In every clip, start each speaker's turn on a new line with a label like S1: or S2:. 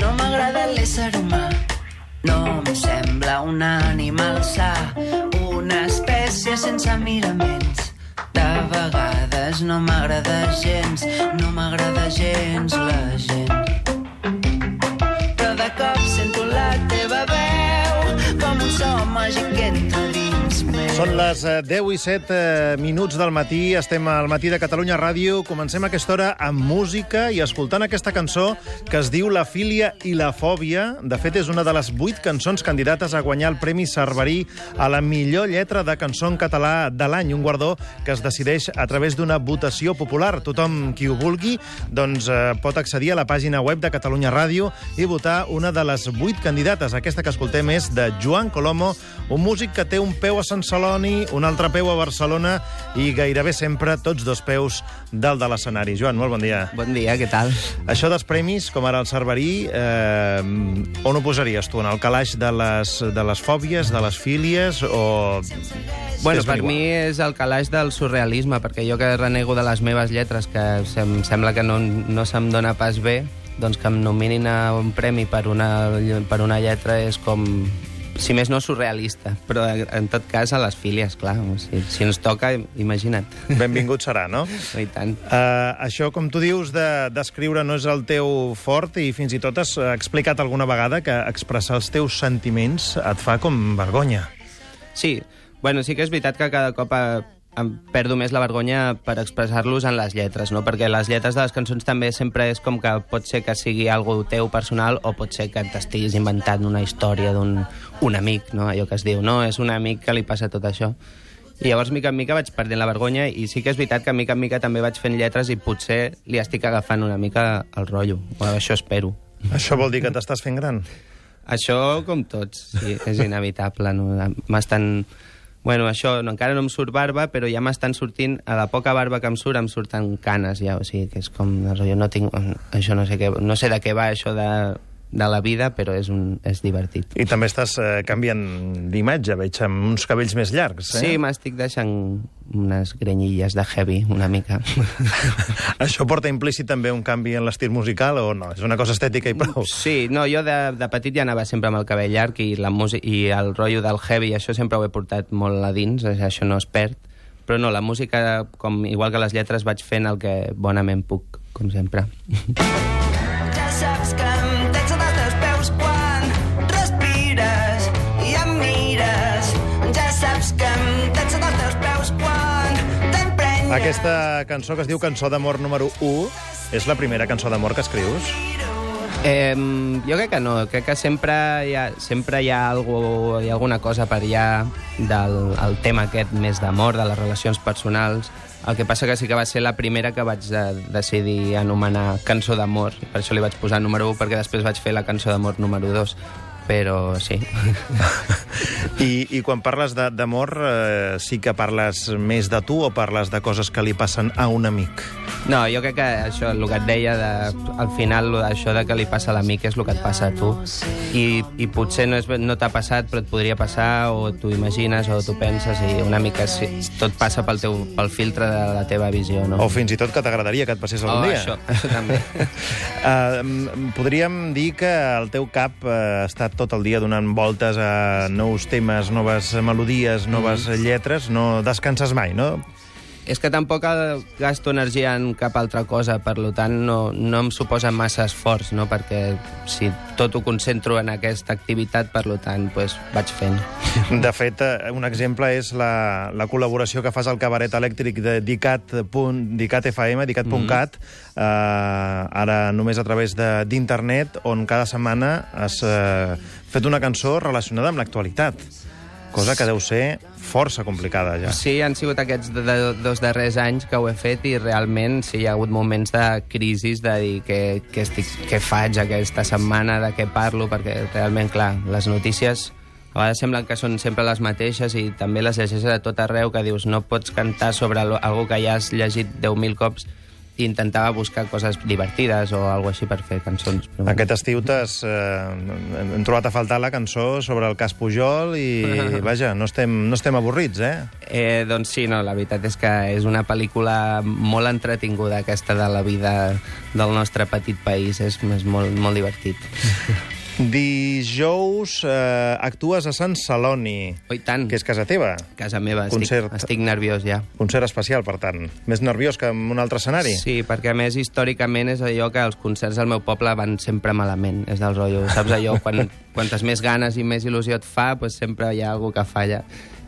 S1: No m'agrada. No em sembla un una espècie sense no m'agrada gens, no m'agrada gens la gent. Un so
S2: Són les eh, 10 i 7 eh, minuts del matí. Estem al matí de Catalunya Ràdio. Comencem aquesta hora amb música i escoltant aquesta cançó que es diu La filia i la fòbia. De fet, és una de les vuit cançons candidates a guanyar el Premi Cerverí a la millor lletra de cançó en català de l'any, un guardó que es decideix a través d'una votació popular. Tothom qui ho vulgui doncs, eh, pot accedir a la pàgina web de Catalunya Ràdio i votar una de les vuit candidates. Aquesta que escoltem és de Joan Colomo, un músic que té un peu a Sant Celoni, un altre peu a Barcelona i gairebé sempre tots dos peus dalt de l'escenari. Joan, molt bon dia.
S3: Bon dia, què tal?
S2: Això dels premis, com ara el Cerverí, eh, on ho posaries tu? En el calaix de les, de les fòbies, de les fílies, o...
S3: Bueno, per
S2: igual?
S3: mi és el calaix del surrealisme, perquè jo que renego de les meves lletres, que em sembla que no, no se'm dona pas bé, doncs que em nominin a un premi per una, per una lletra és com si més no surrealista, però en tot cas a les fílies, clar. O sigui, si ens toca, imagina't.
S2: Benvingut serà, no?
S3: I tant.
S2: Uh, això, com tu dius, d'escriure de, no és el teu fort i fins i tot has explicat alguna vegada que expressar els teus sentiments et fa com vergonya.
S3: Sí, bueno, sí que és veritat que cada cop eh, em perdo més la vergonya per expressar-los en les lletres, no? perquè les lletres de les cançons també sempre és com que pot ser que sigui algo teu personal o pot ser que t'estiguis inventant una història d'un un amic, no? allò que es diu, no, és un amic que li passa tot això. I llavors, mica en mica, vaig perdent la vergonya i sí que és veritat que mica en mica també vaig fent lletres i potser li estic agafant una mica el rotllo, o això espero.
S2: Això vol dir que t'estàs fent gran?
S3: Això, com tots, sí, és inevitable. No? M'estan... Bueno, això, no, encara no em surt barba, però ja m'estan sortint, a la poca barba que em surt, em surten canes ja, o sigui, que és com... Jo no tinc... Això no sé, què, no sé de què va això de, de la vida, però és, un, és divertit.
S2: I també estàs eh, canviant d'imatge, veig, amb uns cabells més llargs, eh?
S3: Sí, m'estic deixant unes grenyilles de heavy, una mica.
S2: Això porta implícit també un canvi en l'estil musical o no? És una cosa estètica i prou?
S3: Sí, no, jo de, de petit ja anava sempre amb el cabell llarg i, la i el rotllo del heavy, això sempre ho he portat molt a dins, això no es perd. Però no, la música, com, igual que les lletres, vaig fent el que bonament puc, com sempre.
S2: Aquesta cançó que es diu Cançó d'amor número 1 és la primera cançó d'amor que escrius?
S3: Eh, jo crec que no, crec que sempre hi ha, sempre hi ha, algo, hi ha alguna cosa per allà del el tema aquest més d'amor, de les relacions personals. El que passa que sí que va ser la primera que vaig de, decidir anomenar cançó d'amor. Per això li vaig posar número 1, perquè després vaig fer la cançó d'amor número 2. Però sí.
S2: I, i quan parles de- d'amor, eh, sí que parles més de tu o parles de coses que li passen a un amic?
S3: No, jo crec que això, el que et deia, de, al final, lo d'això de que li passa a l'amic és el que et passa a tu. I, i potser no, és, no t'ha passat, però et podria passar, o t'ho imagines, o t'ho penses, i una mica sí, tot passa pel, teu, pel filtre de la teva visió, no?
S2: O fins i tot que t'agradaria que et passés algun
S3: oh,
S2: dia?
S3: això, això també.
S2: Uh, podríem dir que el teu cap uh, ha tot el dia donant voltes a nous temes, noves melodies, noves
S3: Mm.
S2: lletres. No descanses mai, no?
S3: És que tampoc gasto energia en cap altra cosa, per lo tant no, no em suposa massa esforç, no? perquè si tot ho concentro en aquesta activitat, per lo tant pues, vaig fent.
S2: De fet, eh, un exemple és la, la col·laboració que fas al cabaret elèctric de Dicat, punt, Dicat FM, Dicat.cat,
S3: Mm-hmm.
S2: eh, ara només a través de- d'internet, on cada setmana has eh, fet una cançó relacionada amb l'actualitat, cosa que deu ser força complicada ja.
S3: Sí, han sigut aquests de, de, dos darrers anys que ho he fet i realment sí, hi ha hagut moments de crisi de dir què, què, estic, què faig aquesta setmana, de què parlo, perquè realment, clar, les notícies a vegades semblen que són sempre les mateixes i també les llegeixes a tot arreu, que dius no pots cantar sobre algo que ja has llegit 10.000 cops i intentava buscar coses divertides o alguna així per fer cançons. Però...
S2: Aquest estiu t'has... Eh, hem trobat a faltar la cançó sobre el cas Pujol i, vaja, no estem, no estem avorrits, eh?
S3: Eh, doncs sí, no, la veritat és que és una pel·lícula molt entretinguda, aquesta de la vida del nostre petit país. És, és molt, molt divertit.
S2: Dijous eh, actues a Sant Celoni,
S3: Oi, tant.
S2: que és casa teva.
S3: Casa meva,
S2: Concert.
S3: estic, estic nerviós ja.
S2: Concert especial, per tant. Més nerviós que en un altre escenari.
S3: Sí, perquè a més històricament és allò que els concerts al meu poble van sempre malament. És del rotllo, saps allò? Quan, quantes més ganes i més il·lusió et fa, doncs sempre hi ha algú que falla.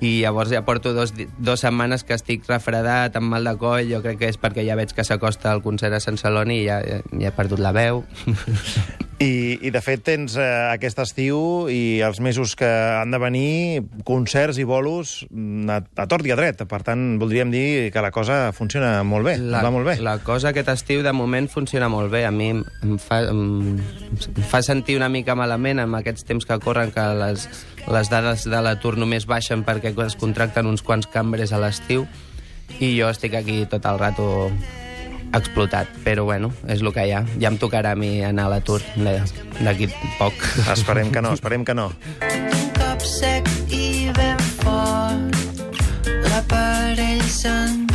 S3: I llavors ja porto dos, dos setmanes que estic refredat, amb mal de coll, jo crec que és perquè ja veig que s'acosta el concert a Sant Celoni i ja, ja, ja he perdut la veu.
S2: I, I, de fet, tens eh, aquest estiu i els mesos que han de venir concerts i bolos mm, a, a tort i a dret. Per tant, voldríem dir que la cosa funciona molt bé,
S3: La,
S2: va molt bé.
S3: la cosa aquest estiu, de moment, funciona molt bé. A mi em, fa, em, em fa sentir una mica malament amb aquests temps que corren, que les, les dades de l'atur només baixen perquè es contracten uns quants cambres a l'estiu i jo estic aquí tot el rato explotat, però bueno, és el que hi ha. Ja em tocarà a mi anar a l'atur d'aquí poc.
S2: Esperem que no, esperem que no.
S1: Un cop sec i ben fort, l'aparell s'ha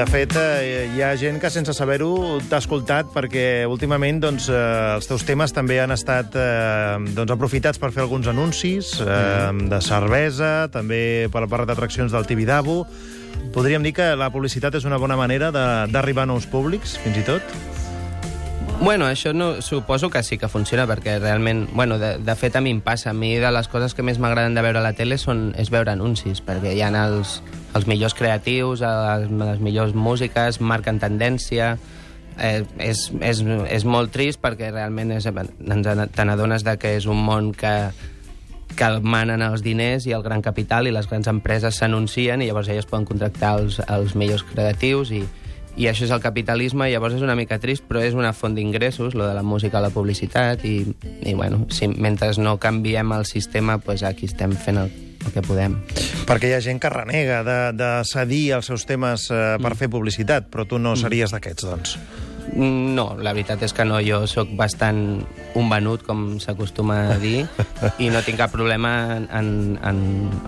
S2: De fet, eh, hi ha gent que sense saber-ho t'ha escoltat perquè últimament doncs, eh, els teus temes també han estat eh, doncs, aprofitats per fer alguns anuncis eh, de cervesa, també per part d'atraccions del Tibidabo. Podríem dir que la publicitat és una bona manera de- d'arribar a nous públics, fins i tot?
S3: Bueno, això no, suposo que sí que funciona, perquè realment... Bueno, de, de fet, a mi em passa. A mi de les coses que més m'agraden de veure a la tele són, és veure anuncis, perquè hi ha els, els millors creatius, les, les millors músiques, marquen tendència... Eh, és, és, és molt trist perquè realment és, te n'adones que és un món que, que manen els diners i el gran capital i les grans empreses s'anuncien i llavors elles poden contractar els, els millors creatius i, i això és el capitalisme i llavors és una mica trist però és una font d'ingressos, lo de la música, la publicitat i, i bueno, si, mentre no canviem el sistema pues aquí estem fent el, el que podem.
S2: Perquè hi ha gent que renega de, de cedir els seus temes eh, per fer publicitat, però tu no series d'aquests, doncs.
S3: Mm, No, la veritat és que no. Jo sóc bastant un venut, com s'acostuma a dir, i no tinc cap problema en, en, en,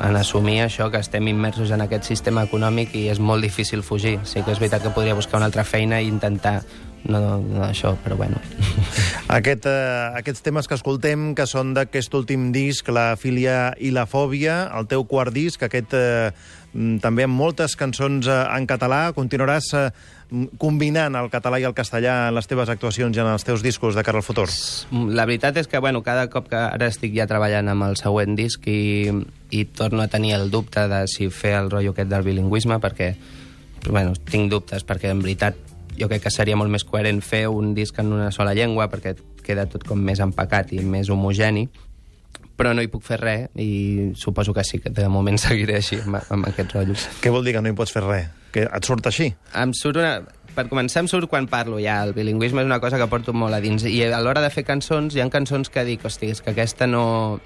S3: en assumir això, que estem immersos en aquest sistema econòmic i és molt difícil fugir. Sí que és veritat que podria buscar una altra feina i intentar no, no això, però bueno.
S2: Aquest, eh, aquests temes que escoltem, que són d'aquest últim disc, La filia i la fòbia, el teu quart disc, aquest eh, mm, també amb moltes cançons eh, en català, continuaràs eh, mm, combinant el català i el castellà en les teves actuacions i en els teus discos de cara al futur.
S3: La veritat és que, bueno, cada cop que ara estic ja treballant amb el següent disc i, i torno a tenir el dubte de si fer el rotllo aquest del bilingüisme, perquè, bueno, tinc dubtes, perquè en veritat jo crec que seria molt més coherent fer un disc en una sola llengua, perquè queda tot com més empacat i més homogeni, però no hi puc fer res i suposo que sí, que de moment seguiré així amb, amb aquest rotllo.
S2: Què vol dir que no hi pots fer res? Que et surt així?
S3: Em surt una... Per començar, em surt quan parlo ja. El bilingüisme és una cosa que porto molt a dins. I a l'hora de fer cançons, hi ha cançons que dic, hosti, és que aquesta no...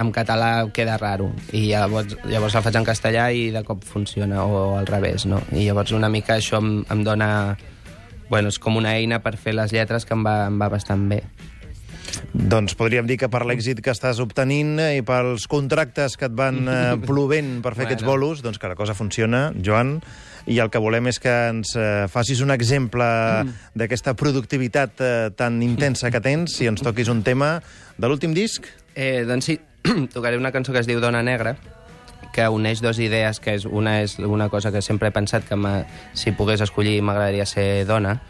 S3: En català queda raro. I llavors, llavors la faig en castellà i de cop funciona, o al revés, no? I llavors una mica això em, em dona... Bueno, és com una eina per fer les lletres que em va, em va bastant bé.
S2: Doncs podríem dir que per l'èxit que estàs obtenint eh, i pels contractes que et van eh, plovent per fer
S3: Bueno.
S2: aquests bolos, doncs que la cosa funciona, Joan, i el que volem és que ens eh, facis un exemple d'aquesta productivitat eh, tan intensa que tens i ens toquis un tema de l'últim disc.
S3: Eh, doncs sí, tocaré una cançó que es diu Dona Negra, que uneix dues idees, que és una és una cosa que sempre he pensat que si pogués escollir m'agradaria ser dona,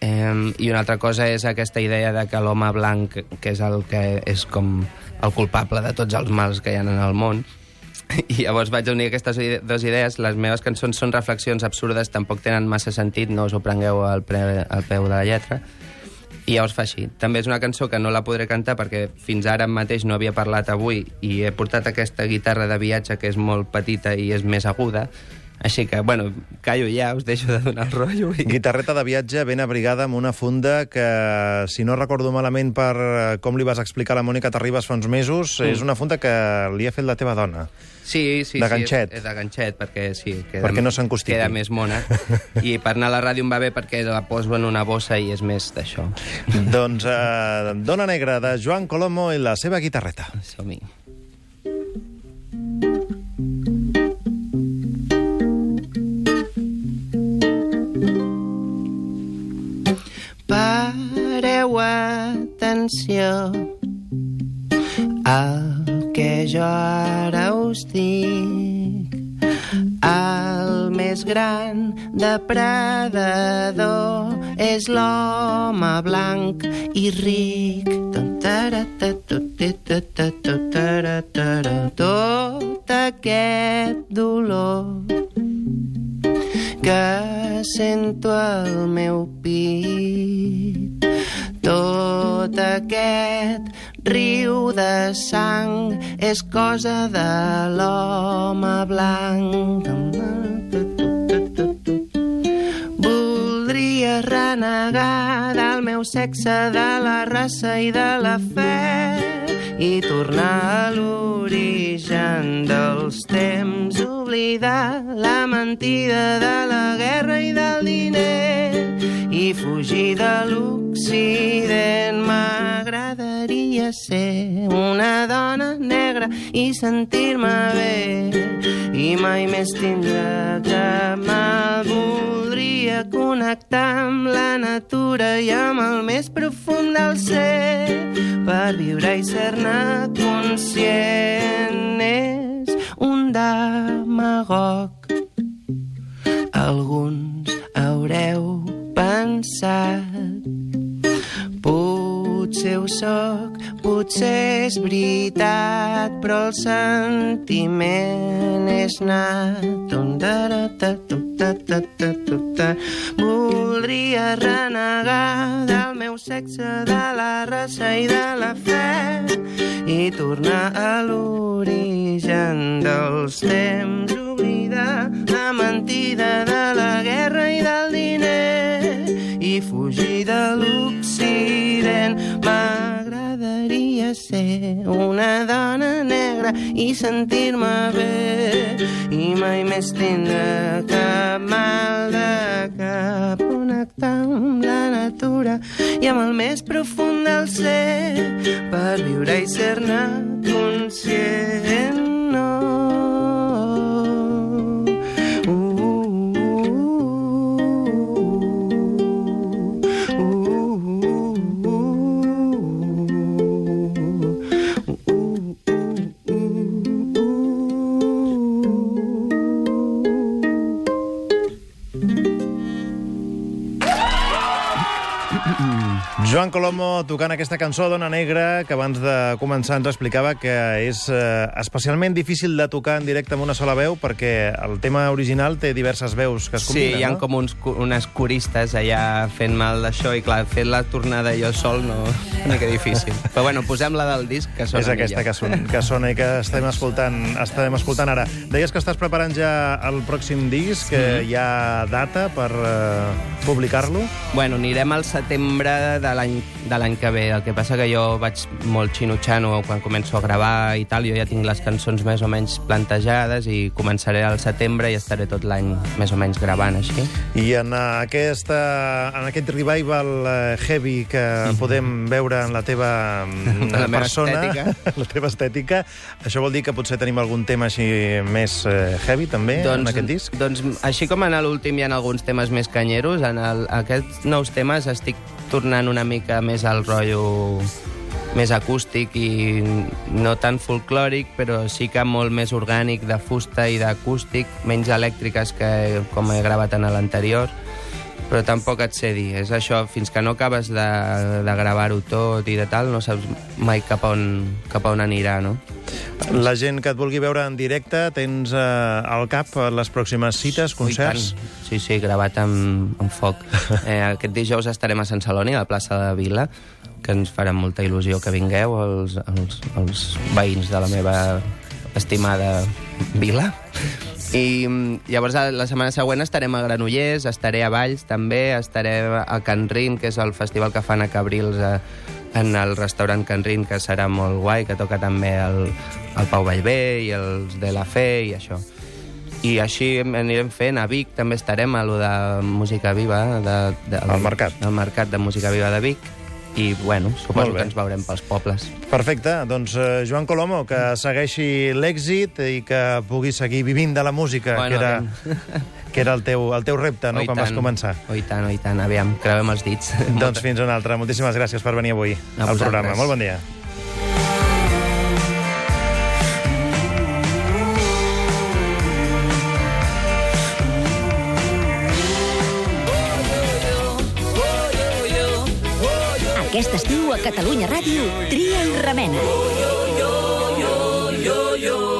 S3: eh, i una altra cosa és aquesta idea de que l'home blanc, que és el que és com el culpable de tots els mals que hi ha en el món, i llavors vaig unir aquestes dues idees. Les meves cançons són reflexions absurdes, tampoc tenen massa sentit, no us ho prengueu al, pre, al peu de la lletra. I llavors fa així. També és una cançó que no la podré cantar perquè fins ara mateix no havia parlat avui i he portat aquesta guitarra de viatge que és molt petita i és més aguda. Així que, bueno, callo ja, us deixo de donar el rotllo. I...
S2: Guitarreta de viatge ben abrigada amb una funda que, si no recordo malament per eh, com li vas explicar a la Mònica Terribas fa uns mesos, mm. és una funda que li ha fet la teva dona.
S3: Sí, sí,
S2: De
S3: sí,
S2: ganxet.
S3: és, és de ganxet, perquè sí, queda,
S2: Perquè no
S3: queda més mona. I per anar a la ràdio em va bé perquè la poso en una bossa i és més d'això.
S2: doncs eh, Dona Negra, de Joan Colomo i la seva guitarreta.
S3: Som-hi. Pareu atenció al que jo ara us dic. El més gran depredador és l'home blanc i ric. Tot aquest dolor que sento al meu pit. Tot aquest riu de sang és cosa de l'home blanc. Voldria renegar del meu sexe, de la raça i de la fe i tornar a l'origen dels temps, oblidar la mentida de la guerra i del diner fugir de l'Occident. M'agradaria ser una dona negra i sentir-me bé i mai més tindre cap mal. Voldria connectar amb la natura i amb el més profund del ser per viure i ser-ne conscient. És un demagog. Alguns haureu pensat Potser ho soc, potser és veritat, però el sentiment és nat. Voldria renegar del meu sexe, de la raça i de la fe i tornar a l'origen dels temps, oblidar la mentida de la guerra i del fugir de l'Occident. M'agradaria ser una dona negra i sentir-me bé i mai més tindre cap mal de cap connectar amb la natura i amb el més profund del ser per viure i ser-ne conscient. No.
S2: Colomo tocant aquesta cançó Dona Negra, que abans de començar ens explicava que és eh, especialment difícil de tocar en directe amb una sola veu perquè el tema original té diverses veus que es
S3: Sí,
S2: combinen,
S3: hi ha
S2: no?
S3: com uns, unes coristes allà fent mal d'això i clar, fer la tornada jo sol no una mica difícil. Però bueno, posem la del disc que sona
S2: És aquesta
S3: millor.
S2: que, son, que sona i que estem escoltant, estem escoltant ara. Deies que estàs preparant ja el pròxim disc, que hi ha data per eh, publicar-lo?
S3: Bueno, anirem al setembre de l'any de l'any que ve. El que passa que jo vaig molt xinutxano quan començo a gravar i tal. Jo ja tinc les cançons més o menys plantejades i començaré al setembre i estaré tot l'any més o menys gravant, així.
S2: I en, aquesta, en aquest revival eh, heavy que podem veure en la teva mm,
S3: La
S2: persona,
S3: estètica.
S2: la teva estètica, això vol dir que potser tenim algun tema així més eh, heavy, també, en aquest disc?
S3: Doncs així com en l'últim hi ha alguns temes més canyeros, en el, aquests nous temes estic tornant una mica més al rotllo més acústic i no tan folclòric, però sí que molt més orgànic, de fusta i d'acústic, menys elèctriques que com he gravat en l'anterior però tampoc et sé dir. És això, fins que no acabes de, de gravar-ho tot i de tal, no saps mai cap on, cap on anirà, no?
S2: La gent que et vulgui veure en directe, tens eh, al cap les pròximes cites, concerts?
S3: Ui. Sí, sí, gravat amb, amb foc. Eh, aquest dijous estarem a Sant Celoni, a la plaça de Vila, que ens farà molta il·lusió que vingueu, els, els, els veïns de la meva estimada vila. I mm, llavors la setmana següent estarem a Granollers, estaré a Valls també, estaré a Can Rin, que és el festival que fan a Cabrils a, en el restaurant Can Rin, que serà molt guai, que toca també el, el Pau Vallvé i els de la Fe i això. I així anirem fent. A Vic també estarem a lo de Música Viva. De, de,
S2: Al Mercat.
S3: Al Mercat de Música Viva de Vic. I, bueno, suposo que ens veurem pels pobles.
S2: Perfecte, doncs eh, Joan Colomo, que segueixi l'èxit i que pugui seguir vivint de la música,
S3: Bueno,
S2: que era, que era el teu, el teu repte, no?,
S3: Oh, i
S2: quan vas
S3: tant.
S2: començar.
S3: Oh, i tant, oh, i tant. Aviam, creuem els dits.
S2: Doncs fins una altra. Moltíssimes gràcies per venir avui
S3: A
S2: al programa. Molt bon dia.
S4: Aquest estiu a Catalunya Ràdio, Tria i Remena.
S1: yo, yo, yo,